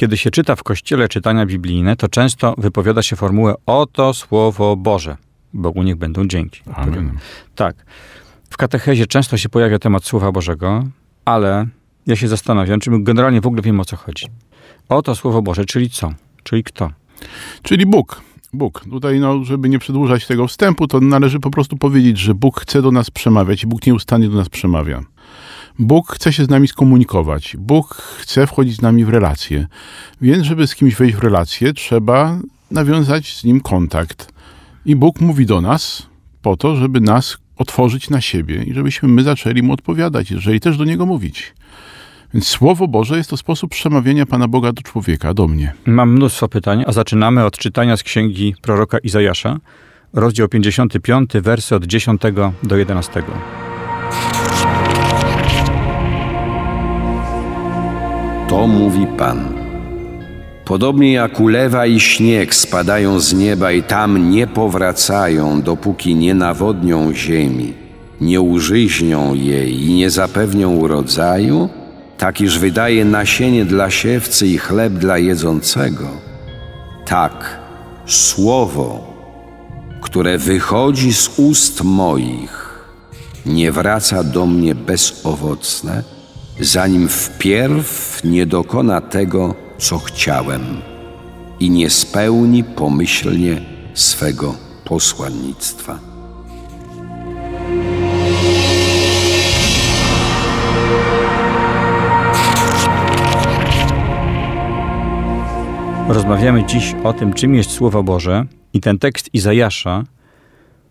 Kiedy się czyta w kościele czytania biblijne, to często wypowiada się formułę oto słowo Boże. Bogu niech będą dzięki. Amen. Tak. W katechezie często się pojawia temat Słowa Bożego, ale ja się zastanawiam, czy my generalnie w ogóle wiemy o co chodzi. Oto Słowo Boże, czyli co? Czyli kto? Czyli Bóg. Bóg. Tutaj, no, żeby nie przedłużać tego wstępu, to należy po prostu powiedzieć, że Bóg chce do nas przemawiać i Bóg nieustannie do nas przemawia. Bóg chce się z nami skomunikować. Bóg chce wchodzić z nami w relacje. Więc, żeby z kimś wejść w relację, trzeba nawiązać z nim kontakt. I Bóg mówi do nas po to, żeby nas otworzyć na siebie i żebyśmy my zaczęli mu odpowiadać, jeżeli też do niego mówić. Więc Słowo Boże jest to sposób przemawiania Pana Boga do człowieka, do mnie. Mam mnóstwo pytań, a zaczynamy od czytania z księgi proroka Izajasza, rozdział 55, wersy od 10 do 11. To mówi Pan. Podobnie jak ulewa i śnieg spadają z nieba i tam nie powracają, dopóki nie nawodnią ziemi, nie użyźnią jej i nie zapewnią urodzaju, tak iż wydaje nasienie dla siewcy i chleb dla jedzącego. Tak, słowo, które wychodzi z ust moich, nie wraca do mnie bezowocne, zanim wpierw nie dokona tego, co chciałem i nie spełni pomyślnie swego posłannictwa. Rozmawiamy dziś o tym, czym jest Słowo Boże i ten tekst Izajasza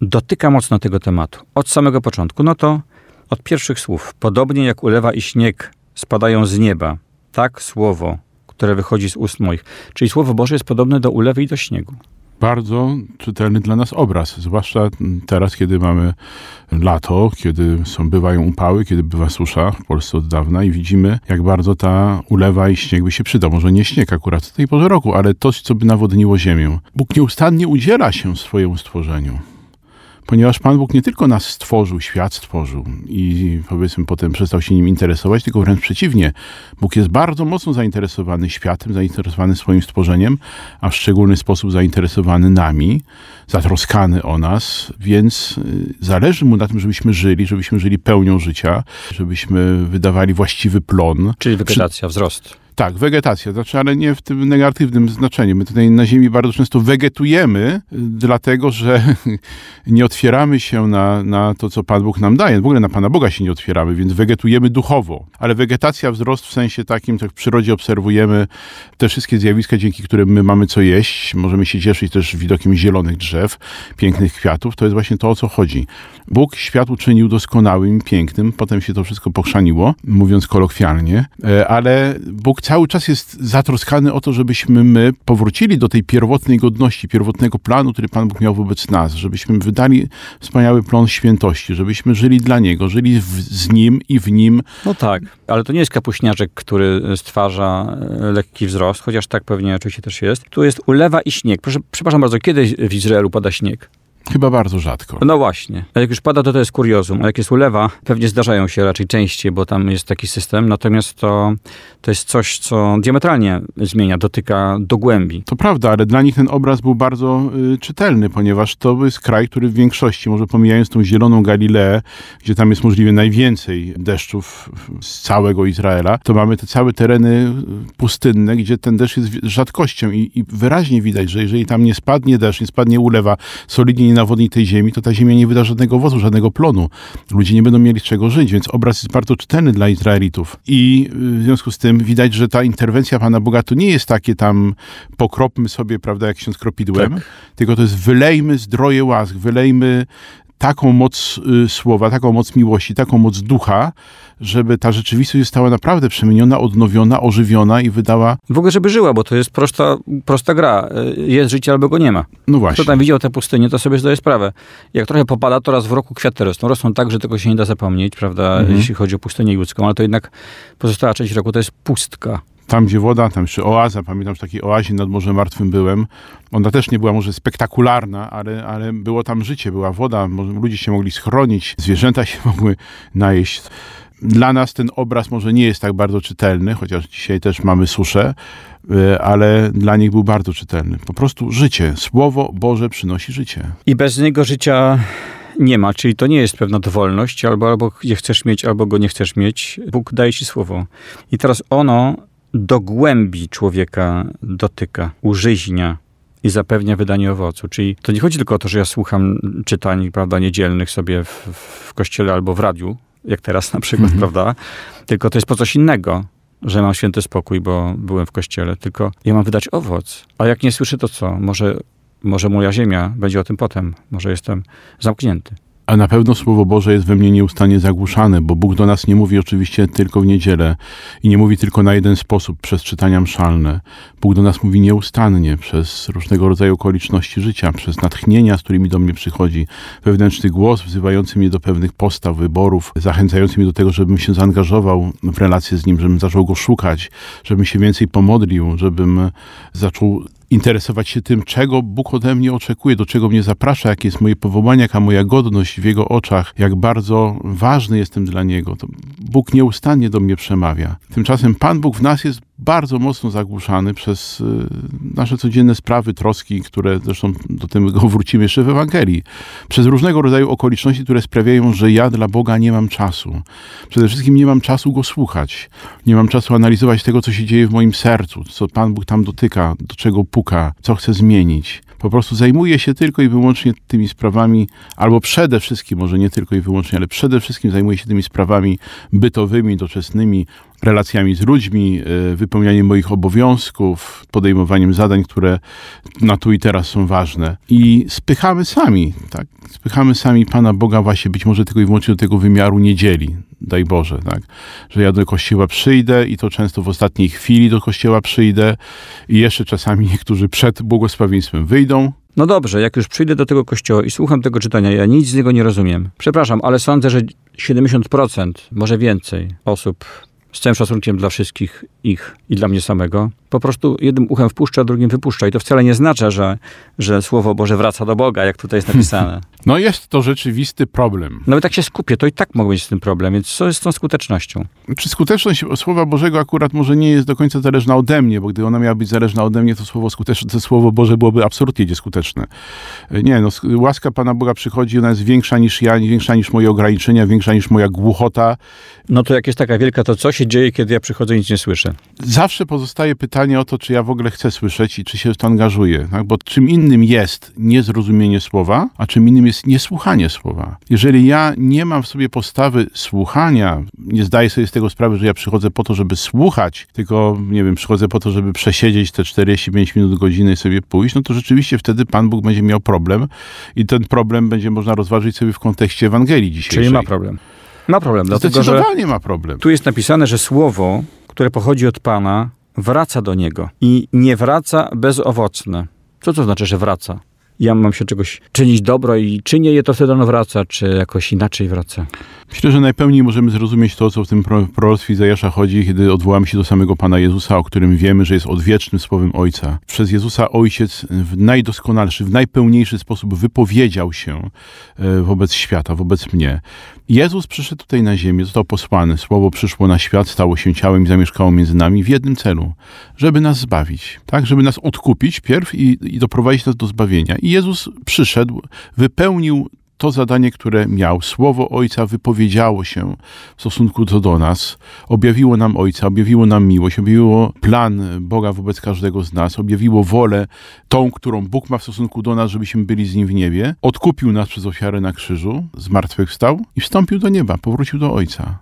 dotyka mocno tego tematu. Od samego początku, no to od pierwszych słów. Podobnie jak ulewa i śnieg spadają z nieba, tak słowo, które wychodzi z ust moich. Czyli Słowo Boże jest podobne do ulewy i do śniegu. Bardzo czytelny dla nas obraz, zwłaszcza teraz, kiedy mamy lato, kiedy są, bywają upały, kiedy bywa susza w Polsce od dawna i widzimy, jak bardzo ta ulewa i śnieg by się przydał. Może nie śnieg akurat w tej porze roku, ale coś, co by nawodniło ziemię. Bóg nieustannie udziela się swojemu stworzeniu ponieważ Pan Bóg nie tylko nas stworzył, świat stworzył i powiedzmy potem przestał się nim interesować, tylko wręcz przeciwnie. Bóg jest bardzo mocno zainteresowany światem, zainteresowany swoim stworzeniem, a w szczególny sposób zainteresowany nami, zatroskany o nas, więc y, zależy mu na tym, żebyśmy żyli, żebyśmy żyli pełnią życia, żebyśmy wydawali właściwy plon. Czyli wegetacja, wzrost. Tak, wegetacja, znaczy, ale nie w tym negatywnym znaczeniu. My tutaj na Ziemi bardzo często wegetujemy, dlatego że nie otwieramy się na, na to, co Pan Bóg nam daje. W ogóle na Pana Boga się nie otwieramy, więc wegetujemy duchowo. Ale wegetacja, wzrost w sensie takim, tak w przyrodzie obserwujemy te wszystkie zjawiska, dzięki którym my mamy co jeść. Możemy się cieszyć też widokiem zielonych drzew, pięknych kwiatów. To jest właśnie to, o co chodzi. Bóg świat uczynił doskonałym, pięknym, potem się to wszystko pochrzaniło, mówiąc kolokwialnie, e, ale Bóg cały czas jest zatroskany o to, żebyśmy my powrócili do tej pierwotnej godności, pierwotnego planu, który Pan Bóg miał wobec nas, żebyśmy wydali wspaniały plon świętości, żebyśmy żyli dla Niego, żyli w, z Nim i w Nim. No tak, ale to nie jest kapuśniaczek, który stwarza e, lekki wzrost, chociaż tak pewnie oczywiście też jest. Tu jest ulewa i śnieg. Proszę, przepraszam bardzo, kiedy w Izraelu pada śnieg? Chyba bardzo rzadko. No właśnie. A jak już pada, to to jest kuriozum. A jak jest ulewa, pewnie zdarzają się raczej częściej, bo tam jest taki system. Natomiast to, to jest coś, co diametralnie zmienia, dotyka do głębi. To prawda, ale dla nich ten obraz był bardzo y, czytelny, ponieważ to jest kraj, który w większości, może pomijając tą zieloną Galileę, gdzie tam jest możliwie najwięcej deszczów z całego Izraela, to mamy te całe tereny pustynne, gdzie ten deszcz jest rzadkością i, i wyraźnie widać, że jeżeli tam nie spadnie deszcz, nie spadnie ulewa, solidnie nie nawodni tej ziemi, to ta ziemia nie wyda żadnego owocu, żadnego plonu. Ludzie nie będą mieli z czego żyć, więc obraz jest bardzo czytelny dla Izraelitów. I w związku z tym widać, że ta interwencja Pana Boga to nie jest takie tam pokropmy sobie, prawda, jak się skropidłem, tak. tylko to jest wylejmy zdroje łask, wylejmy taką moc y, słowa, taką moc miłości, taką moc ducha, żeby ta rzeczywistość została naprawdę przemieniona, odnowiona, ożywiona i wydała, W ogóle, żeby żyła, bo to jest prosta, prosta gra. Y, Jest życie albo go nie ma. no właśnie. Kto tam widział tę pustynię, to sobie zdaje sprawę. Jak trochę popada, to raz w roku kwiaty rosną. Rosną tak, że tego się nie da zapomnieć, prawda, Mhm. jeśli chodzi o pustynię judzką, ale to jednak pozostała część roku to jest pustka. Tam, gdzie woda, tam jeszcze oaza, pamiętam, że w takiej oazie nad Morzem Martwym byłem. Ona też nie była może spektakularna, ale, ale było tam życie, była woda, ludzie się mogli schronić, zwierzęta się mogły najeść. Dla nas ten obraz może nie jest tak bardzo czytelny, chociaż dzisiaj też mamy suszę, y, ale dla nich był bardzo czytelny. Po prostu życie. Słowo Boże przynosi życie. I bez niego życia nie ma, czyli to nie jest pewna dowolność, albo, albo je chcesz mieć, albo go nie chcesz mieć. Bóg daje ci słowo. I teraz ono do głębi człowieka dotyka, użyźnia i zapewnia wydanie owocu. Czyli to nie chodzi tylko o to, że ja słucham czytań, prawda, niedzielnych sobie w, w kościele albo w radiu, jak teraz na przykład, prawda, tylko to jest po coś innego, że mam święty spokój, bo byłem w kościele, tylko ja mam wydać owoc. A jak nie słyszę, to co? Może może moja ziemia będzie o tym potem. Może jestem zamknięty. A na pewno Słowo Boże jest we mnie nieustannie zagłuszane, bo Bóg do nas nie mówi oczywiście tylko w niedzielę i nie mówi tylko na jeden sposób przez czytania mszalne. Bóg do nas mówi nieustannie przez różnego rodzaju okoliczności życia, przez natchnienia, z którymi do mnie przychodzi, wewnętrzny głos wzywający mnie do pewnych postaw, wyborów, zachęcający mnie do tego, żebym się zaangażował w relację z Nim, żebym zaczął Go szukać, żebym się więcej pomodlił, żebym zaczął interesować się tym, czego Bóg ode mnie oczekuje, do czego mnie zaprasza, jakie jest moje powołanie, jaka moja godność w Jego oczach, jak bardzo ważny jestem dla Niego. To Bóg nieustannie do mnie przemawia. Tymczasem Pan Bóg w nas jest bardzo mocno zagłuszany przez y, nasze codzienne sprawy, troski, które zresztą do tego wrócimy jeszcze w Ewangelii. Przez różnego rodzaju okoliczności, które sprawiają, że ja dla Boga nie mam czasu. Przede wszystkim nie mam czasu Go słuchać. Nie mam czasu analizować tego, co się dzieje w moim sercu, co Pan Bóg tam dotyka, do czego puka, co chce zmienić. Po prostu zajmuję się tylko i wyłącznie tymi sprawami, albo przede wszystkim, może nie tylko i wyłącznie, ale przede wszystkim zajmuję się tymi sprawami bytowymi, doczesnymi, relacjami z ludźmi, y, wypełnianiem moich obowiązków, podejmowaniem zadań, które na tu i teraz są ważne. I spychamy sami, tak? Spychamy sami Pana Boga właśnie być może tylko i wyłącznie do tego wymiaru niedzieli, daj Boże, tak? Że ja do kościoła przyjdę i to często w ostatniej chwili do kościoła przyjdę i jeszcze czasami niektórzy przed błogosławieństwem wyjdą, No dobrze, jak już przyjdę do tego kościoła i słucham tego czytania, ja nic z niego nie rozumiem. Przepraszam, ale sądzę, że 70%, może więcej osób, z całym szacunkiem dla wszystkich ich i dla mnie samego, po prostu jednym uchem wpuszcza, drugim wypuszcza. I to wcale nie znaczy, że, że Słowo Boże wraca do Boga, jak tutaj jest napisane. No jest to rzeczywisty problem. Nawet jak się skupię, to i tak mogę mieć z tym problem, więc co jest z tą skutecznością? Czy skuteczność Słowa Bożego akurat może nie jest do końca zależna ode mnie, bo gdy ona miała być zależna ode mnie, to Słowo, skuteczne, to Słowo Boże byłoby absolutnie nieskuteczne. Nie, no, sk- łaska Pana Boga przychodzi, ona jest większa niż ja, większa niż moje ograniczenia, większa niż moja głuchota. No to jak jest taka wielka, to co się dzieje, kiedy ja przychodzę i nic nie słyszę? Zawsze pozostaje pytanie o to, czy ja w ogóle chcę słyszeć i czy się w to angażuję. Tak? Bo czym innym jest niezrozumienie Słowa, a czym innym jest niesłuchanie Słowa. Jeżeli ja nie mam w sobie postawy słuchania, nie zdaję sobie z tego sprawy, że ja przychodzę po to, żeby słuchać, tylko, nie wiem, przychodzę po to, żeby przesiedzieć te 45 minut, godziny i sobie pójść, no to rzeczywiście wtedy Pan Bóg będzie miał problem i ten problem będzie można rozważyć sobie w kontekście Ewangelii dzisiejszej. Czyli ma problem. Ma problem, dlatego że ma problem. tu jest napisane, że słowo, które pochodzi od Pana, wraca do Niego i nie wraca bezowocne. Co to znaczy, że wraca? Ja mam się czegoś czynić dobro i czynię je, to wtedy ono wraca, czy jakoś inaczej wraca? Myślę, że najpełniej możemy zrozumieć to, co w tym pro- proroctwie Izajasza chodzi, kiedy odwołamy się do samego Pana Jezusa, o którym wiemy, że jest odwiecznym słowem Ojca. Przez Jezusa Ojciec w najdoskonalszy, w najpełniejszy sposób wypowiedział się e, wobec świata, wobec mnie. Jezus przyszedł tutaj na ziemię, został posłany, Słowo przyszło na świat, stało się ciałem i zamieszkało między nami w jednym celu, żeby nas zbawić, tak? Żeby nas odkupić pierw i, i doprowadzić nas do zbawienia. I Jezus przyszedł, wypełnił to zadanie, które miał. Słowo Ojca wypowiedziało się w stosunku do, do nas, objawiło nam Ojca, objawiło nam miłość, objawiło plan Boga wobec każdego z nas, objawiło wolę tą, którą Bóg ma w stosunku do nas, żebyśmy byli z Nim w niebie, odkupił nas przez ofiarę na krzyżu, zmartwychwstał i wstąpił do nieba, powrócił do Ojca.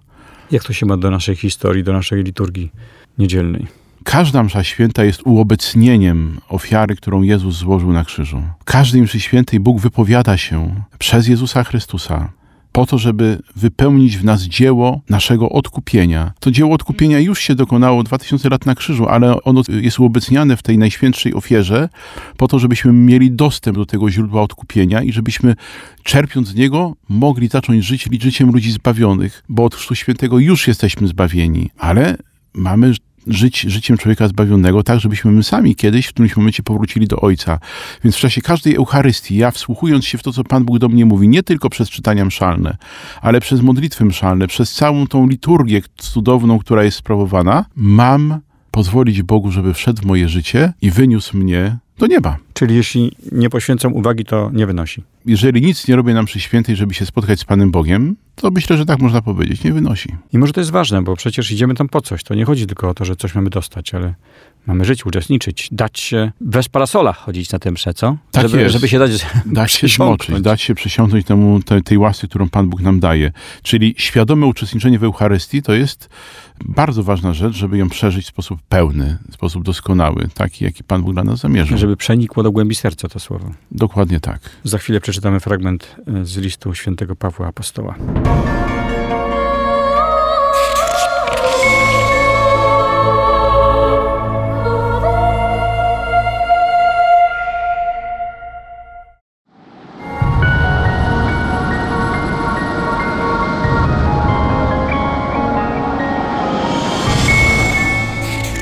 Jak to się ma do naszej historii, do naszej liturgii niedzielnej? Każda msza święta jest uobecnieniem ofiary, którą Jezus złożył na krzyżu. W każdej mszy świętej Bóg wypowiada się przez Jezusa Chrystusa po to, żeby wypełnić w nas dzieło naszego odkupienia. To dzieło odkupienia już się dokonało 2000 lat na krzyżu, ale ono jest uobecniane w tej najświętszej ofierze po to, żebyśmy mieli dostęp do tego źródła odkupienia i żebyśmy czerpiąc z niego mogli zacząć żyć życiem ludzi zbawionych, bo od Chrztu Świętego już jesteśmy zbawieni, ale mamy żyć życiem człowieka zbawionego, tak żebyśmy my sami kiedyś w którymś momencie powrócili do Ojca. Więc w czasie każdej Eucharystii, ja wsłuchując się w to, co Pan Bóg do mnie mówi, nie tylko przez czytania mszalne, ale przez modlitwy mszalne, przez całą tą liturgię cudowną, która jest sprawowana, mam pozwolić Bogu, żeby wszedł w moje życie i wyniósł mnie do nieba. Czyli jeśli nie poświęcam uwagi, to nie wynosi. Jeżeli nic nie robię nam przy świętej, żeby się spotkać z Panem Bogiem, to myślę, że tak można powiedzieć, nie wynosi. I może to jest ważne, bo przecież idziemy tam po coś. To nie chodzi tylko o to, że coś mamy dostać, ale mamy żyć, uczestniczyć, dać się bez parasola chodzić na tym msze, co? Tak żeby, jest. żeby się dać Dać się zmoczyć, dać się przysiągnąć temu, te, tej łasce, którą Pan Bóg nam daje. Czyli świadome uczestniczenie w Eucharystii to jest bardzo ważna rzecz, żeby ją przeżyć w sposób pełny, w sposób doskonały, taki, jaki Pan Bóg dla nas zamierzył. Żeby przenikło do głębi serca to słowo. Dokładnie tak. Za chwilę przeczytamy fragment e, z listu świętego Pawła Apostoła.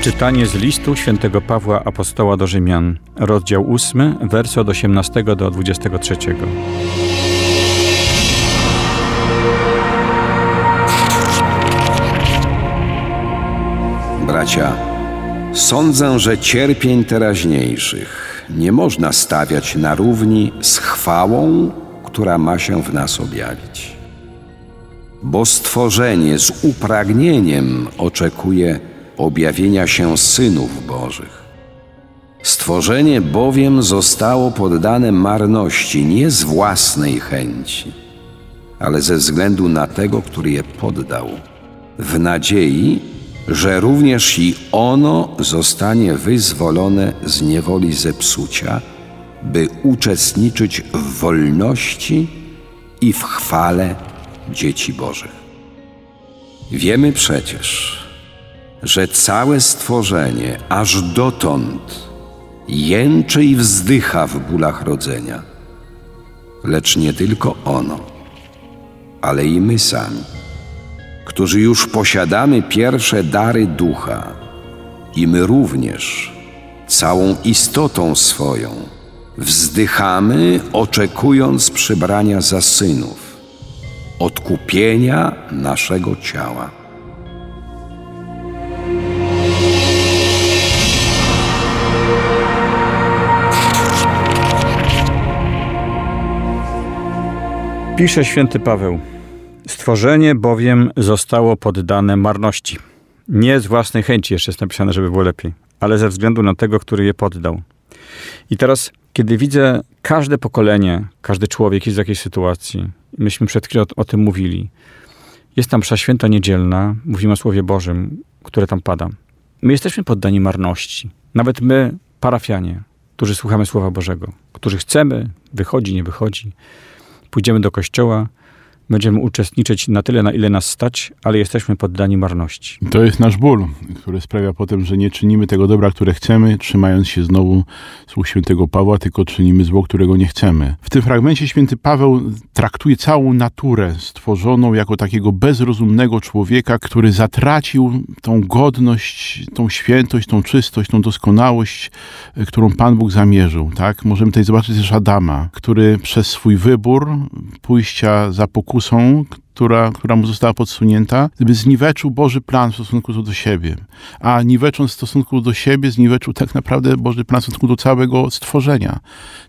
Czytanie z listu świętego Pawła Apostoła do Rzymian, rozdział 8, wersy od 18 do 23. Bracia, sądzę, że cierpień teraźniejszych nie można stawiać na równi z chwałą, która ma się w nas objawić. Bo stworzenie z upragnieniem oczekuje objawienia się synów Bożych. Stworzenie bowiem zostało poddane marności nie z własnej chęci, ale ze względu na tego, który je poddał, w nadziei, że również i ono zostanie wyzwolone z niewoli zepsucia, by uczestniczyć w wolności i w chwale dzieci Bożych. Wiemy przecież, że całe stworzenie aż dotąd jęczy i wzdycha w bólach rodzenia. Lecz nie tylko ono, ale i my sami, którzy już posiadamy pierwsze dary ducha, i my również, całą istotą swoją, wzdychamy, oczekując przybrania za synów, odkupienia naszego ciała. Pisze święty Paweł. Stworzenie bowiem zostało poddane marności. Nie z własnej chęci, jeszcze jest napisane, żeby było lepiej, ale ze względu na tego, który je poddał. I teraz, kiedy widzę każde pokolenie, każdy człowiek jest w jakiejś sytuacji, myśmy przed chwilą o, o tym mówili. Jest tam msza święta niedzielna, mówimy o Słowie Bożym, które tam pada. My jesteśmy poddani marności. Nawet my, parafianie, którzy słuchamy Słowa Bożego, którzy chcemy, wychodzi, nie wychodzi, pójdziemy do kościoła, będziemy uczestniczyć na tyle, na ile nas stać, ale jesteśmy poddani marności. To jest nasz ból, który sprawia potem, że nie czynimy tego dobra, które chcemy, trzymając się znowu słów świętego Pawła, tylko czynimy zło, którego nie chcemy. W tym fragmencie święty Paweł traktuje całą naturę stworzoną jako takiego bezrozumnego człowieka, który zatracił tą godność, tą świętość, tą czystość, tą doskonałość, y, którą Pan Bóg zamierzył. Tak? Możemy tutaj zobaczyć też Adama, który przez swój wybór pójścia za pokusą, która, która mu została podsunięta, gdyby zniweczył Boży plan w stosunku do siebie. A niwecząc w stosunku do siebie, zniweczył tak naprawdę Boży plan w stosunku do całego stworzenia,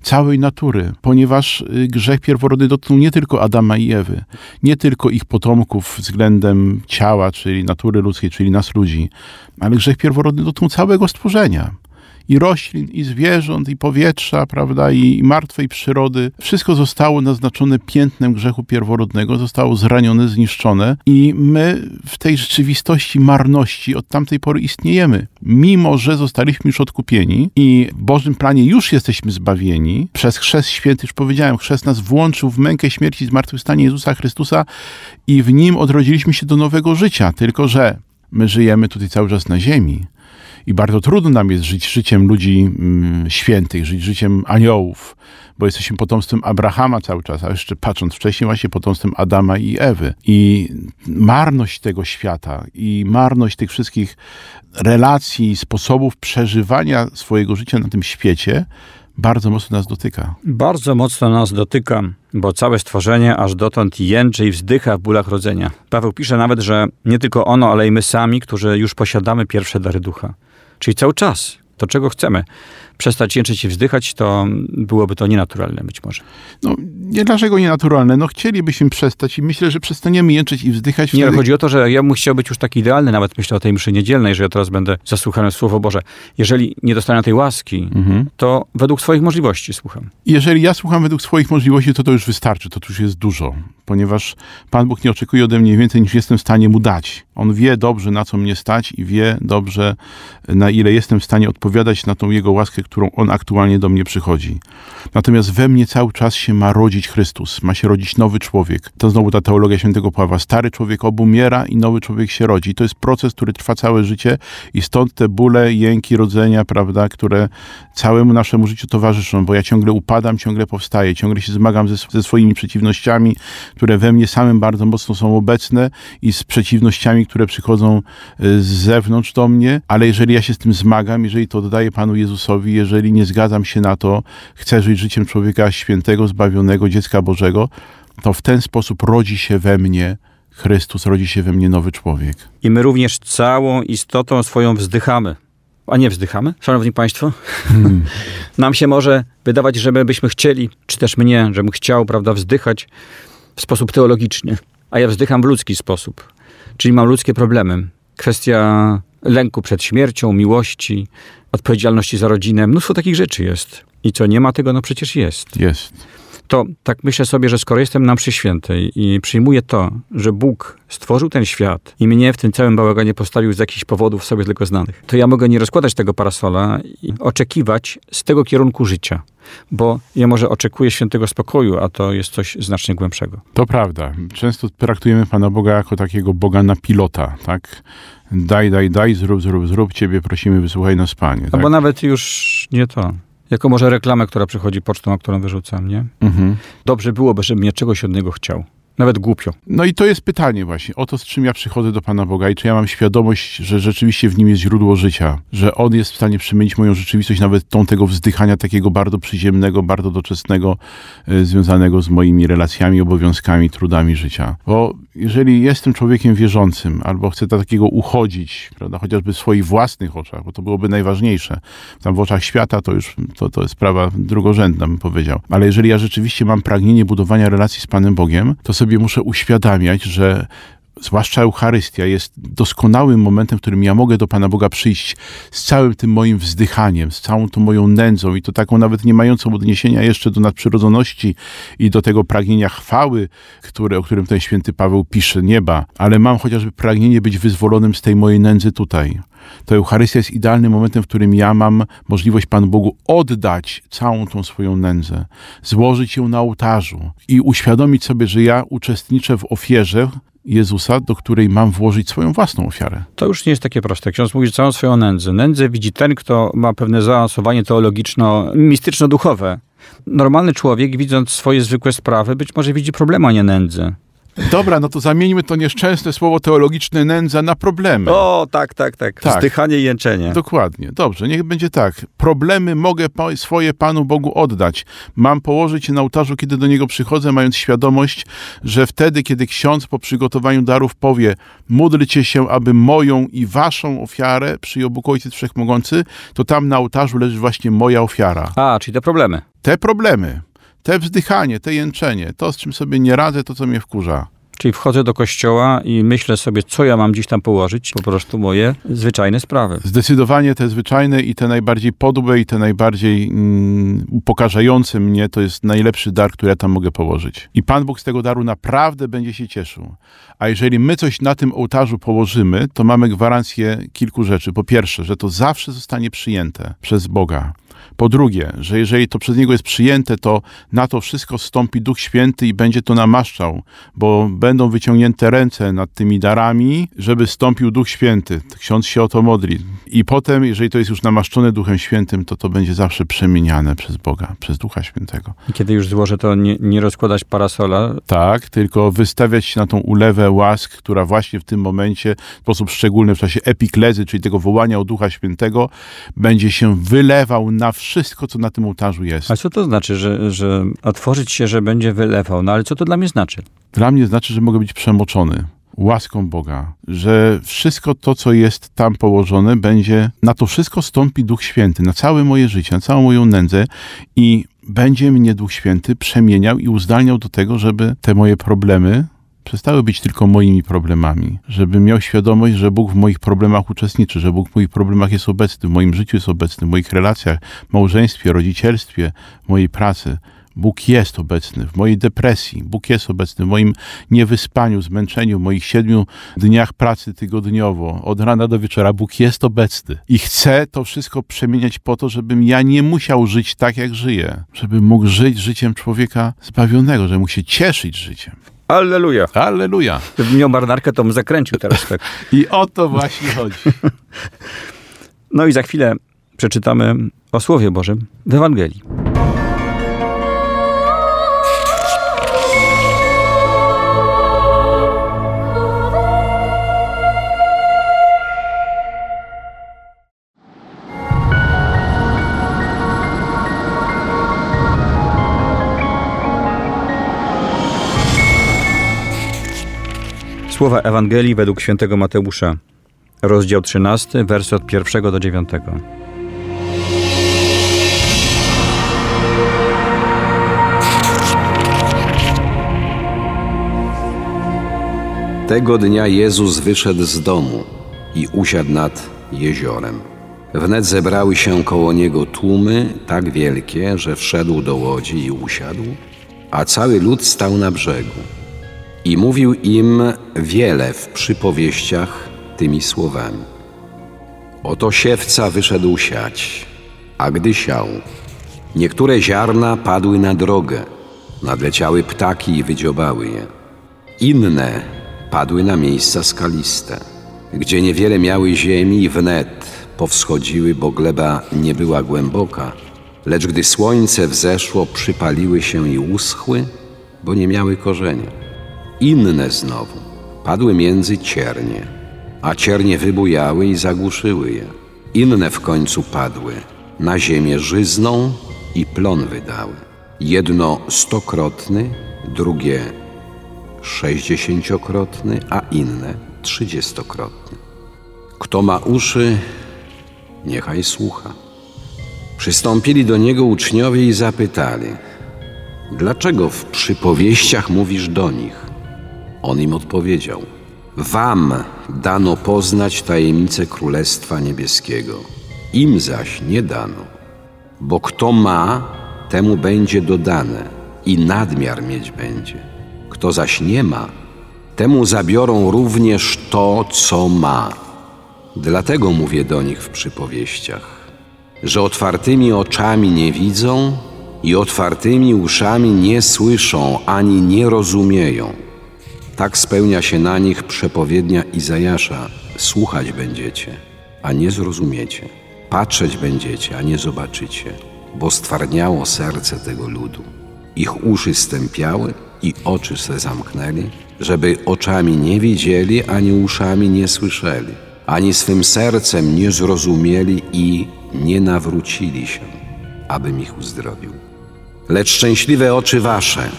całej natury, ponieważ y, grzech pierworodny dotknął nie tylko Adama i Ewy, nie tylko ich potomków względem ciała, czyli natury ludzkiej, czyli nas ludzi, ale grzech pierworodny dotknął całego stworzenia. I roślin, i zwierząt, i powietrza, prawda, i, i martwej przyrody. Wszystko zostało naznaczone piętnem grzechu pierworodnego, zostało zranione, zniszczone i my w tej rzeczywistości marności od tamtej pory istniejemy. Mimo, że zostaliśmy już odkupieni i w Bożym planie już jesteśmy zbawieni, przez chrzest święty, już powiedziałem, chrzest nas włączył w mękę śmierci i zmartwychwstanie Jezusa Chrystusa i w Nim odrodziliśmy się do nowego życia, tylko że my żyjemy tutaj cały czas na ziemi. I bardzo trudno nam jest żyć życiem ludzi mm, świętych, żyć życiem aniołów, bo jesteśmy potomstwem Abrahama cały czas, a jeszcze patrząc wcześniej właśnie potomstwem Adama i Ewy. I marność tego świata i marność tych wszystkich relacji, sposobów przeżywania swojego życia na tym świecie bardzo mocno nas dotyka. Bardzo mocno nas dotyka, bo całe stworzenie aż dotąd jęczy i wzdycha w bólach rodzenia. Paweł pisze nawet, że nie tylko ono, ale i my sami, którzy już posiadamy pierwsze dary ducha. Czyli cały czas to, czego chcemy. Przestać jęczyć i wzdychać, to byłoby to nienaturalne być może. No, nie dlaczego nienaturalne? No chcielibyśmy przestać i myślę, że przestaniemy jęczyć i wzdychać. Nie, wtedy... chodzi o to, że ja bym chciał być już taki idealny, nawet myślę o tej mszy niedzielnej, że ja teraz będę zasłuchany w Słowo Boże. Jeżeli nie dostanę tej łaski, Mhm. to według swoich możliwości słucham. Jeżeli ja słucham według swoich możliwości, to to już wystarczy, to już jest dużo, ponieważ Pan Bóg nie oczekuje ode mnie więcej niż jestem w stanie Mu dać. On wie dobrze, na co mnie stać i wie dobrze, na ile jestem w stanie odpowiadać na tą Jego łaskę, którą On aktualnie do mnie przychodzi. Natomiast we mnie cały czas się ma rodzić Chrystus, ma się rodzić nowy człowiek. To znowu ta teologia świętego Pawła. Stary człowiek obumiera i nowy człowiek się rodzi. To jest proces, który trwa całe życie i stąd te bóle, jęki rodzenia, prawda, które całemu naszemu życiu towarzyszą, bo ja ciągle upadam, ciągle powstaję, ciągle się zmagam ze, ze swoimi przeciwnościami, które we mnie samym bardzo mocno są obecne i z przeciwnościami, które przychodzą y, z zewnątrz do mnie, ale jeżeli ja się z tym zmagam, jeżeli to oddaję Panu Jezusowi, jeżeli nie zgadzam się na to, chcę żyć życiem człowieka świętego, zbawionego, dziecka Bożego, to w ten sposób rodzi się we mnie Chrystus, rodzi się we mnie nowy człowiek. I my również całą istotą swoją wzdychamy. A nie wzdychamy, szanowni państwo? Nam się może wydawać, że my byśmy chcieli, czy też mnie, żebym chciał, prawda, wzdychać w sposób teologiczny. A ja wzdycham w ludzki sposób. Czyli mam ludzkie problemy. Kwestia lęku przed śmiercią, miłości, odpowiedzialności za rodzinę. Mnóstwo takich rzeczy jest. I co, nie ma tego? No przecież jest. Jest. To tak myślę sobie, że skoro jestem na mszy świętej i przyjmuję to, że Bóg stworzył ten świat i mnie w tym całym bałaganie postawił z jakichś powodów sobie tylko znanych, to ja mogę nie rozkładać tego parasola i oczekiwać z tego kierunku życia. Bo ja może oczekuję świętego spokoju, a to jest coś znacznie głębszego. To prawda. Często traktujemy Pana Boga jako takiego Boga na pilota, tak? Daj, daj, daj, zrób, zrób, zrób, Ciebie prosimy, wysłuchaj nas, Panie. Tak? Albo nawet już nie to. Jako może reklamę, która przychodzi pocztą, a którą wyrzucam, nie? Mhm. Dobrze byłoby, żebym ja czegoś od niego chciał. Nawet głupio. No i to jest pytanie właśnie o to, z czym ja przychodzę do Pana Boga i czy ja mam świadomość, że rzeczywiście w Nim jest źródło życia, że On jest w stanie przemienić moją rzeczywistość, nawet tą tego wzdychania takiego bardzo przyziemnego, bardzo doczesnego, y, związanego z moimi relacjami, obowiązkami, trudami życia. Bo jeżeli jestem człowiekiem wierzącym, albo chcę takiego uchodzić, prawda, chociażby w swoich własnych oczach, bo to byłoby najważniejsze, tam w oczach świata to już to, to jest sprawa drugorzędna, bym powiedział. Ale jeżeli ja rzeczywiście mam pragnienie budowania relacji z Panem Bogiem, to sobie muszę uświadamiać, że zwłaszcza Eucharystia jest doskonałym momentem, w którym ja mogę do Pana Boga przyjść z całym tym moim wzdychaniem, z całą tą moją nędzą i to taką nawet nie mającą odniesienia jeszcze do nadprzyrodzoności i do tego pragnienia chwały, które, o którym ten święty Paweł pisze, nieba, ale mam chociażby pragnienie być wyzwolonym z tej mojej nędzy tutaj. To Eucharystia jest idealnym momentem, w którym ja mam możliwość Panu Bogu oddać całą tą swoją nędzę, złożyć ją na ołtarzu i uświadomić sobie, że ja uczestniczę w ofierze Jezusa, do której mam włożyć swoją własną ofiarę. To już nie jest takie proste. Ksiądz mówi całą swoją nędzę. Nędzę widzi ten, kto ma pewne zaawansowanie teologiczno-mistyczno-duchowe. Normalny człowiek, widząc swoje zwykłe sprawy, być może widzi problem, a nie nędzę. Dobra, no to zamieńmy to nieszczęsne słowo teologiczne nędza na problemy. O, tak, tak, tak. Tak. Wzdychanie i jęczenie. Dokładnie. Dobrze, niech będzie tak. Problemy mogę swoje Panu Bogu oddać. Mam położyć je na ołtarzu, kiedy do Niego przychodzę, mając świadomość, że wtedy, kiedy ksiądz po przygotowaniu darów powie módlcie się, aby moją i waszą ofiarę przyjął Bóg Ojciec Wszechmogący, to tam na ołtarzu leży właśnie moja ofiara. A, czyli te problemy. Te problemy, te wzdychanie, te jęczenie, to z czym sobie nie radzę, to co mnie wkurza. Czyli wchodzę do kościoła i myślę sobie, co ja mam gdzieś tam położyć, po prostu moje zwyczajne sprawy. Zdecydowanie te zwyczajne i te najbardziej podłe i te najbardziej mm, upokarzające mnie to jest najlepszy dar, który ja tam mogę położyć. I Pan Bóg z tego daru naprawdę będzie się cieszył. A jeżeli my coś na tym ołtarzu położymy, to mamy gwarancję kilku rzeczy. Po pierwsze, że to zawsze zostanie przyjęte przez Boga. Po drugie, że jeżeli to przez Niego jest przyjęte, to na to wszystko stąpi Duch Święty i będzie to namaszczał, bo będą wyciągnięte ręce nad tymi darami, żeby stąpił Duch Święty. Ksiądz się o to modli. I potem, jeżeli to jest już namaszczone Duchem Świętym, to to będzie zawsze przemieniane przez Boga, przez Ducha Świętego. I kiedy już złożę, to nie, nie rozkładać parasola, Tak, tylko wystawiać się na tą ulewę łask, która właśnie w tym momencie, w sposób szczególny w czasie epiklezy, czyli tego wołania o Ducha Świętego, będzie się wylewał na wszystko, co na tym ołtarzu jest. A co to znaczy, że, że otworzyć się, że będzie wylewał? No ale co to dla mnie znaczy? Dla mnie znaczy, że mogę być przemoczony łaską Boga, że wszystko to, co jest tam położone, będzie, na to wszystko stąpi Duch Święty, na całe moje życie, na całą moją nędzę i będzie mnie Duch Święty przemieniał i uzdalniał do tego, żeby te moje problemy przestały być tylko moimi problemami, żebym miał świadomość, że Bóg w moich problemach uczestniczy, że Bóg w moich problemach jest obecny, w moim życiu jest obecny, w moich relacjach, małżeństwie, rodzicielstwie, mojej pracy. Bóg jest obecny w mojej depresji, Bóg jest obecny w moim niewyspaniu, zmęczeniu, w moich siedmiu dniach pracy tygodniowo, od rana do wieczora. Bóg jest obecny i chce to wszystko przemieniać po to, żebym ja nie musiał żyć tak, jak żyję, żebym mógł żyć życiem człowieka zbawionego, żebym mógł się cieszyć życiem. Alleluja! Halleluja! Gdybym miał marynarkę, to bym zakręcił teraz tak. I o to właśnie chodzi. No i za chwilę przeczytamy o Słowie Bożym w Ewangelii. Słowa Ewangelii według świętego Mateusza, rozdział 13, wersy od 1 do 9. Tego dnia Jezus wyszedł z domu i usiadł nad jeziorem. Wnet zebrały się koło niego tłumy tak wielkie, że wszedł do łodzi i usiadł, a cały lud stał na brzegu. I mówił im wiele w przypowieściach tymi słowami. Oto siewca wyszedł siać, a gdy siał, niektóre ziarna padły na drogę, nadleciały ptaki i wydziobały je. Inne padły na miejsca skaliste, gdzie niewiele miały ziemi i wnet powschodziły, bo gleba nie była głęboka, lecz gdy słońce wzeszło, przypaliły się i uschły, bo nie miały korzenia. Inne znowu padły między ciernie, a ciernie wybujały i zagłuszyły je. Inne w końcu padły na ziemię żyzną i plon wydały. Jedno stokrotny, drugie sześćdziesięciokrotny, a inne trzydziestokrotny. Kto ma uszy, niechaj słucha. Przystąpili do niego uczniowie i zapytali: Dlaczego w przypowieściach mówisz do nich? On im odpowiedział: Wam dano poznać tajemnicę Królestwa Niebieskiego, im zaś nie dano. Bo kto ma, temu będzie dodane i nadmiar mieć będzie. Kto zaś nie ma, temu zabiorą również to, co ma. Dlatego mówię do nich w przypowieściach, że otwartymi oczami nie widzą i otwartymi uszami nie słyszą ani nie rozumieją. Tak spełnia się na nich przepowiednia Izajasza: Słuchać będziecie, a nie zrozumiecie. Patrzeć będziecie, a nie zobaczycie, bo stwardniało serce tego ludu. Ich uszy stępiały i oczy se zamknęli, żeby oczami nie widzieli, ani uszami nie słyszeli, ani swym sercem nie zrozumieli i nie nawrócili się, abym ich uzdrowił. Lecz szczęśliwe oczy wasze,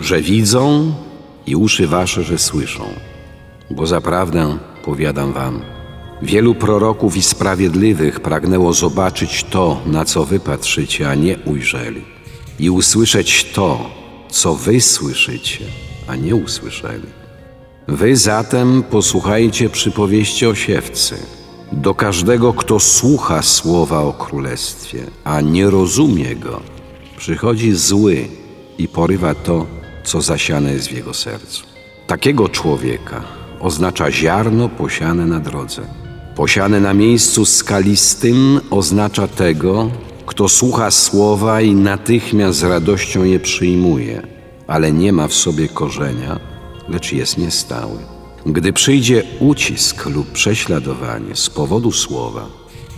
że widzą i uszy wasze, że słyszą. Bo zaprawdę, powiadam wam, wielu proroków i sprawiedliwych pragnęło zobaczyć to, na co wy patrzycie, a nie ujrzeli, i usłyszeć to, co wy słyszycie, a nie usłyszeli. Wy zatem posłuchajcie przypowieści o siewcy. Do każdego, kto słucha słowa o królestwie, a nie rozumie go, przychodzi zły i porywa to, co zasiane jest w jego sercu. Takiego człowieka oznacza ziarno posiane na drodze. Posiane na miejscu skalistym oznacza tego, kto słucha słowa i natychmiast z radością je przyjmuje, ale nie ma w sobie korzenia, lecz jest niestały. Gdy przyjdzie ucisk lub prześladowanie z powodu słowa,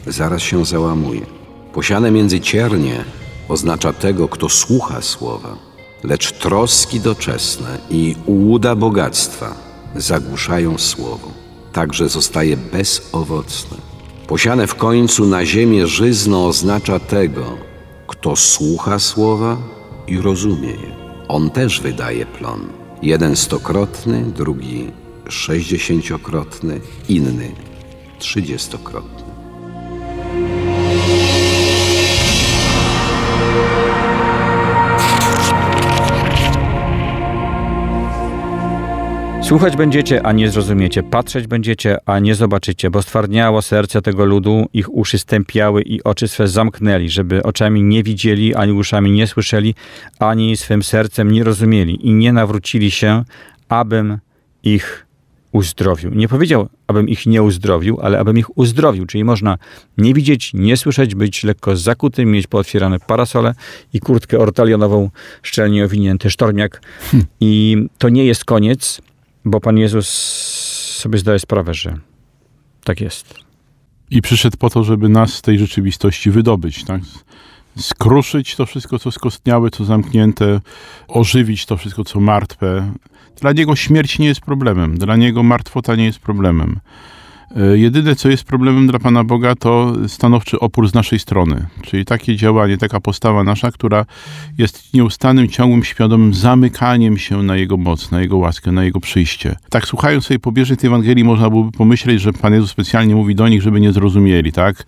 zaraz się załamuje. Posiane między ciernie oznacza tego, kto słucha słowa, lecz troski doczesne i ułuda bogactwa zagłuszają słowo, także zostaje bezowocne. Posiane w końcu na ziemię żyzno oznacza tego, kto słucha słowa i rozumie je. On też wydaje plon. Jeden stokrotny, drugi sześćdziesięciokrotny, inny trzydziestokrotny. Słuchać będziecie, a nie zrozumiecie, patrzeć będziecie, a nie zobaczycie, bo stwardniało serce tego ludu, ich uszy stępiały i oczy swe zamknęli, żeby oczami nie widzieli, ani uszami nie słyszeli, ani swym sercem nie rozumieli i nie nawrócili się, abym ich uzdrowił. Nie powiedział, abym ich nie uzdrowił, ale abym ich uzdrowił, czyli można nie widzieć, nie słyszeć, być lekko zakutym, mieć pootwierane parasole i kurtkę ortalionową, szczelnie owinięty sztormiak. I to nie jest koniec, bo Pan Jezus sobie zdaje sprawę, że tak jest. I przyszedł po to, żeby nas z tej rzeczywistości wydobyć, tak? Skruszyć to wszystko, co skostniałe, co zamknięte, ożywić to wszystko, co martwe. Dla niego śmierć nie jest problemem, dla niego martwota nie jest problemem. E, Jedyne, co jest problemem dla Pana Boga, to stanowczy opór z naszej strony. Czyli takie działanie, taka postawa nasza, która jest nieustannym, ciągłym, świadomym zamykaniem się na Jego moc, na Jego łaskę, na Jego przyjście. Tak słuchając sobie pobieżnie tej Ewangelii, można byłoby pomyśleć, że Pan Jezus specjalnie mówi do nich, żeby nie zrozumieli, tak?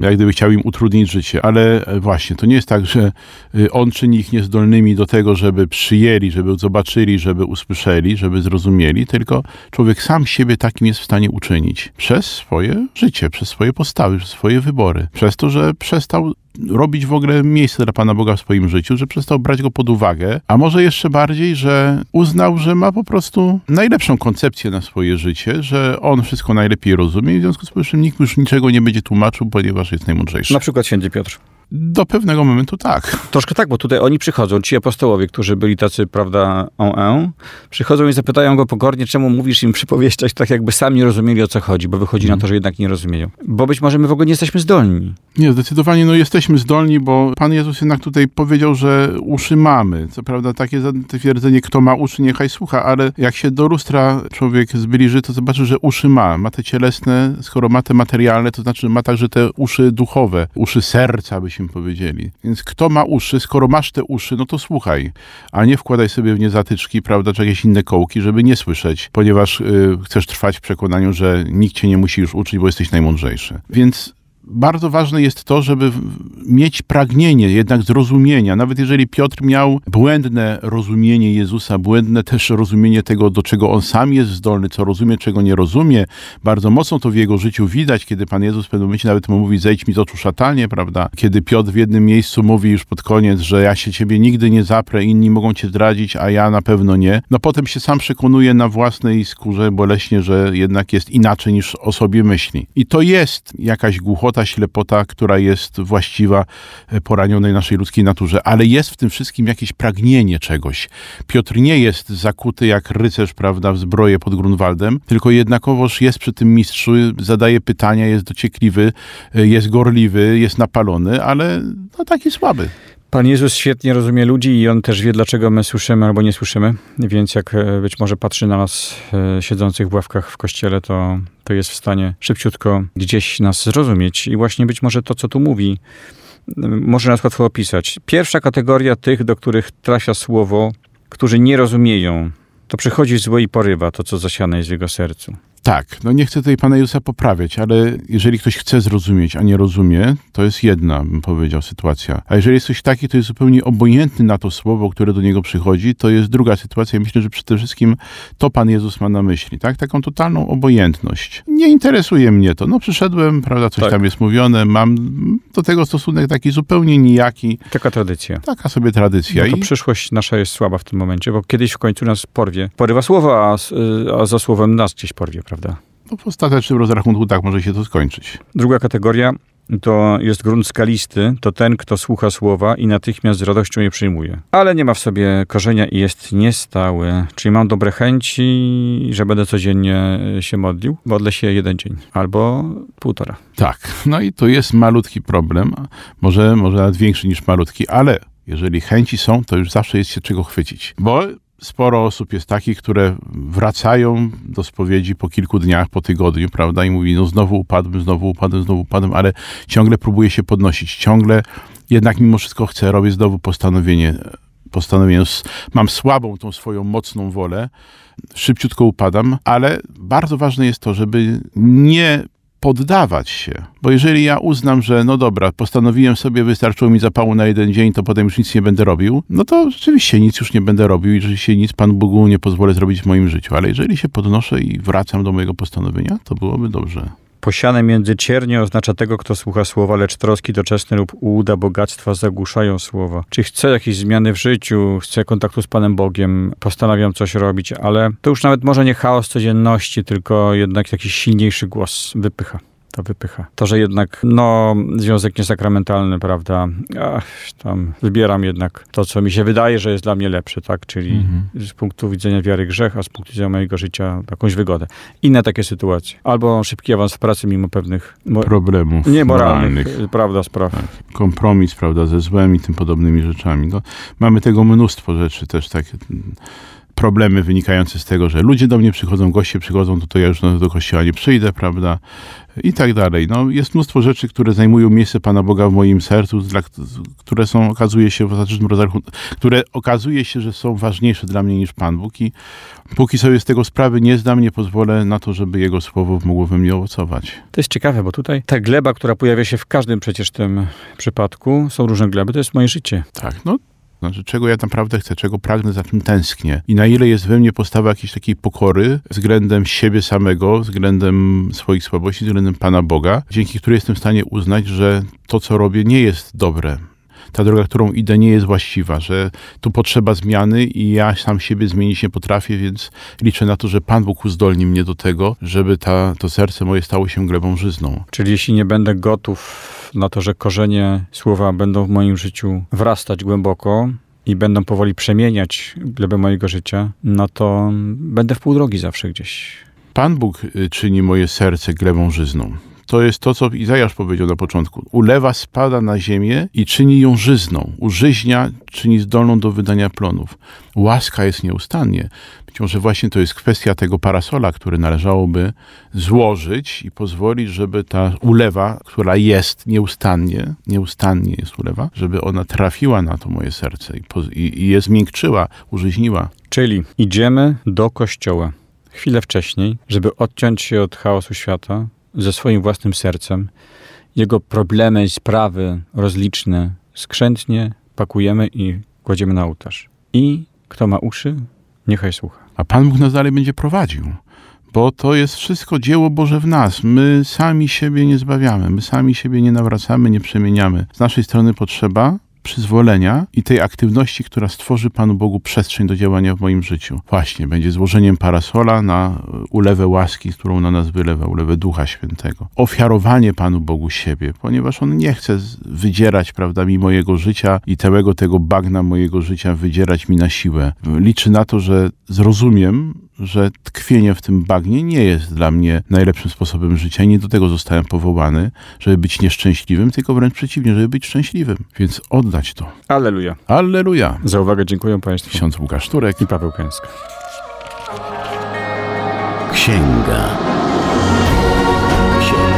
Jak gdyby chciał im utrudnić życie. Ale właśnie, to nie jest tak, że y, On czyni ich niezdolnymi do tego, żeby przyjęli, żeby zobaczyli, żeby usłyszeli, żeby zrozumieli, tylko człowiek sam siebie takim jest w stanie uczynić przez swoje życie, przez swoje postawy, przez swoje wybory. Przez to, że przestał robić w ogóle miejsce dla Pana Boga w swoim życiu, że przestał brać go pod uwagę, a może jeszcze bardziej, że uznał, że ma po prostu najlepszą koncepcję na swoje życie, że on wszystko najlepiej rozumie i w związku z powyższym nikt już niczego nie będzie tłumaczył, ponieważ jest najmądrzejszy. Na przykład święty Piotr. Do pewnego momentu tak. Troszkę tak, bo tutaj oni przychodzą, ci apostołowie, którzy byli tacy, prawda, on, en, przychodzą i zapytają go pokornie, czemu mówisz im przypowieściać tak, jakby sami rozumieli, o co chodzi, bo wychodzi na to, że jednak nie rozumieją. Bo być może my w ogóle nie jesteśmy zdolni. Nie, zdecydowanie no jesteśmy zdolni, bo Pan Jezus jednak tutaj powiedział, że uszy mamy. Co prawda takie twierdzenie, kto ma uszy, niechaj słucha, ale jak się do lustra człowiek zbliży, to zobaczy, że uszy ma. Ma te cielesne, skoro ma te materialne, to znaczy ma także te uszy duchowe, uszy serca, byśmy powiedzieli. Więc kto ma uszy, skoro masz te uszy, no to słuchaj, a nie wkładaj sobie w nie zatyczki, prawda, czy jakieś inne kołki, żeby nie słyszeć, ponieważ y, chcesz trwać w przekonaniu, że nikt cię nie musi już uczyć, bo jesteś najmądrzejszy. Więc bardzo ważne jest to, żeby mieć pragnienie jednak zrozumienia. Nawet jeżeli Piotr miał błędne rozumienie Jezusa, błędne też rozumienie tego, do czego on sam jest zdolny, co rozumie, czego nie rozumie, bardzo mocno to w jego życiu widać, kiedy Pan Jezus w pewnym momencie nawet mu mówi, zejdź mi z oczu szatanie, prawda? Kiedy Piotr w jednym miejscu mówi już pod koniec, że ja się ciebie nigdy nie zaprę, inni mogą cię zdradzić, a ja na pewno nie. No potem się sam przekonuje na własnej skórze boleśnie, że jednak jest inaczej niż o sobie myśli. I to jest jakaś głuchota, ślepota, która jest właściwa e, poranionej naszej ludzkiej naturze, ale jest w tym wszystkim jakieś pragnienie czegoś. Piotr nie jest zakuty jak rycerz, prawda, w zbroję pod Grunwaldem, tylko jednakowoż jest przy tym mistrzu, zadaje pytania, jest dociekliwy, e, jest gorliwy, jest napalony, ale no taki słaby. Pan Jezus świetnie rozumie ludzi i on też wie, dlaczego my słyszymy albo nie słyszymy. Więc jak e, być może patrzy na nas e, siedzących w ławkach w kościele, to, to jest w stanie szybciutko gdzieś nas zrozumieć. I właśnie być może to, co tu mówi, może nas łatwo opisać. Pierwsza kategoria tych, do których trafia słowo, którzy nie rozumieją, to przychodzi złe i porywa to, co zasiane jest w jego sercu. Tak, no nie chcę tutaj Pana Jezusa poprawiać, ale jeżeli ktoś chce zrozumieć, a nie rozumie, to jest jedna, bym powiedział, sytuacja. A jeżeli jest ktoś taki, to jest zupełnie obojętny na to słowo, które do niego przychodzi, to jest druga sytuacja. Myślę, że przede wszystkim to Pan Jezus ma na myśli, tak? Taką totalną obojętność. Nie interesuje mnie to. No przyszedłem, prawda, coś Tak. tam jest mówione, mam do tego stosunek taki zupełnie nijaki. Taka tradycja. Taka sobie tradycja. No to I przyszłość nasza jest słaba w tym momencie, bo kiedyś w końcu nas porwie. Porywa słowo, a, y, a za słowem nas gdzieś porwie, prawda? No, w ostatecznym rozrachunku tak może się to skończyć. Druga kategoria to jest grunt skalisty, to ten, kto słucha słowa i natychmiast z radością je przyjmuje. Ale nie ma w sobie korzenia i jest niestały. Czyli mam dobre chęci, że będę codziennie się modlił. Modlę się jeden dzień albo półtora. Tak, no i to jest malutki problem, może, może nawet większy niż malutki, ale jeżeli chęci są, to już zawsze jest się czego chwycić. Bo sporo osób jest takich, które wracają do spowiedzi po kilku dniach, po tygodniu, prawda, i mówi, no znowu upadłem, znowu upadłem, znowu upadłem, ale ciągle próbuje się podnosić, ciągle jednak mimo wszystko chcę, robię znowu postanowienie, postanowienie, mam słabą tą swoją mocną wolę, szybciutko upadam, ale bardzo ważne jest to, żeby nie poddawać się. Bo jeżeli ja uznam, że no dobra, postanowiłem sobie, wystarczyło mi zapału na jeden dzień, to potem już nic nie będę robił, no to rzeczywiście nic już nie będę robił i rzeczywiście nic Panu Bogu nie pozwolę zrobić w moim życiu. Ale jeżeli się podnoszę i wracam do mojego postanowienia, to byłoby dobrze. Posiane między ciernie oznacza tego, kto słucha słowa, lecz troski doczesne lub ułuda bogactwa zagłuszają słowa. Czyli chcę jakiejś zmiany w życiu, chcę kontaktu z Panem Bogiem, postanawiam coś robić, ale to już nawet może nie chaos codzienności, tylko jednak jakiś silniejszy głos wypycha. To wypycha. To, że jednak, no, związek niesakramentalny, prawda, ach, tam wybieram jednak to, co mi się wydaje, że jest dla mnie lepsze, tak, czyli z punktu widzenia wiary grzech, a z punktu widzenia mojego życia jakąś wygodę. Inne takie sytuacje. Albo szybki awans w pracy mimo pewnych Problemów niemoralnych, moralnych. prawda, spraw. kompromis, prawda, ze złem i tym podobnymi rzeczami. No, mamy tego mnóstwo rzeczy też, takie problemy wynikające z tego, że ludzie do mnie przychodzą, goście przychodzą, to, to ja już do, kościoła nie przyjdę, prawda, i tak dalej. No, jest mnóstwo rzeczy, które zajmują miejsce Pana Boga w moim sercu, dla, które są, okazuje się, w ostatecznym rozrachunku, które okazuje się, że są ważniejsze dla mnie niż Pan Bóg i póki sobie z tego sprawy nie zdam, nie pozwolę na to, żeby Jego Słowo mogło we mnie owocować. To jest ciekawe, bo tutaj ta gleba, która pojawia się w każdym przecież tym przypadku, są różne gleby, to jest moje życie. Tak, no. Znaczy, czego ja naprawdę chcę, czego pragnę, za czym tęsknię. I na ile jest we mnie postawa jakiejś takiej pokory względem siebie samego, względem swoich słabości, względem Pana Boga, dzięki której jestem w stanie uznać, że to, co robię, nie jest dobre. Ta droga, którą idę, nie jest właściwa, że tu potrzeba zmiany i ja sam siebie zmienić nie potrafię, więc liczę na to, że Pan Bóg uzdolni mnie do tego, żeby ta, to serce moje stało się glebą żyzną. Czyli jeśli nie będę gotów na to, że korzenie słowa będą w moim życiu wrastać głęboko i będą powoli przemieniać glebę mojego życia, no to będę w pół drogi zawsze gdzieś. Pan Bóg y, czyni moje serce glebą żyzną. To jest to, co Izajasz powiedział na początku. Ulewa spada na ziemię i czyni ją żyzną. Użyźnia czyni zdolną do wydania plonów. Łaska jest nieustannie. Być może właśnie to jest kwestia tego parasola, który należałoby złożyć i pozwolić, żeby ta ulewa, która jest nieustannie, nieustannie jest ulewa, żeby ona trafiła na to moje serce i, i, i je zmiękczyła, użyźniła. Czyli idziemy do kościoła chwilę wcześniej, żeby odciąć się od chaosu świata ze swoim własnym sercem. Jego problemy, sprawy rozliczne skrzętnie pakujemy i kładziemy na ołtarz. I kto ma uszy, niechaj słucha. A Pan Bóg nas dalej będzie prowadził. Bo to jest wszystko dzieło Boże w nas. My sami siebie nie zbawiamy, my sami siebie nie nawracamy, nie przemieniamy. Z naszej strony potrzeba przyzwolenia i tej aktywności, która stworzy Panu Bogu przestrzeń do działania w moim życiu. Właśnie, będzie złożeniem parasola na ulewę łaski, którą na nas wylewa, ulewę Ducha Świętego. Ofiarowanie Panu Bogu siebie, ponieważ On nie chce wydzierać, prawda, mi mojego życia i całego tego bagna mojego życia wydzierać mi na siłę. Liczy na to, że zrozumiem, że tkwienie w tym bagnie nie jest dla mnie najlepszym sposobem życia i nie do tego zostałem powołany, żeby być nieszczęśliwym, tylko wręcz przeciwnie, żeby być szczęśliwym. Więc oddać to. Alleluja. Alleluja. Za uwagę dziękuję Państwu. Ksiądz Łukasz Turek I Paweł Kęska. Księga. Księga. Księga.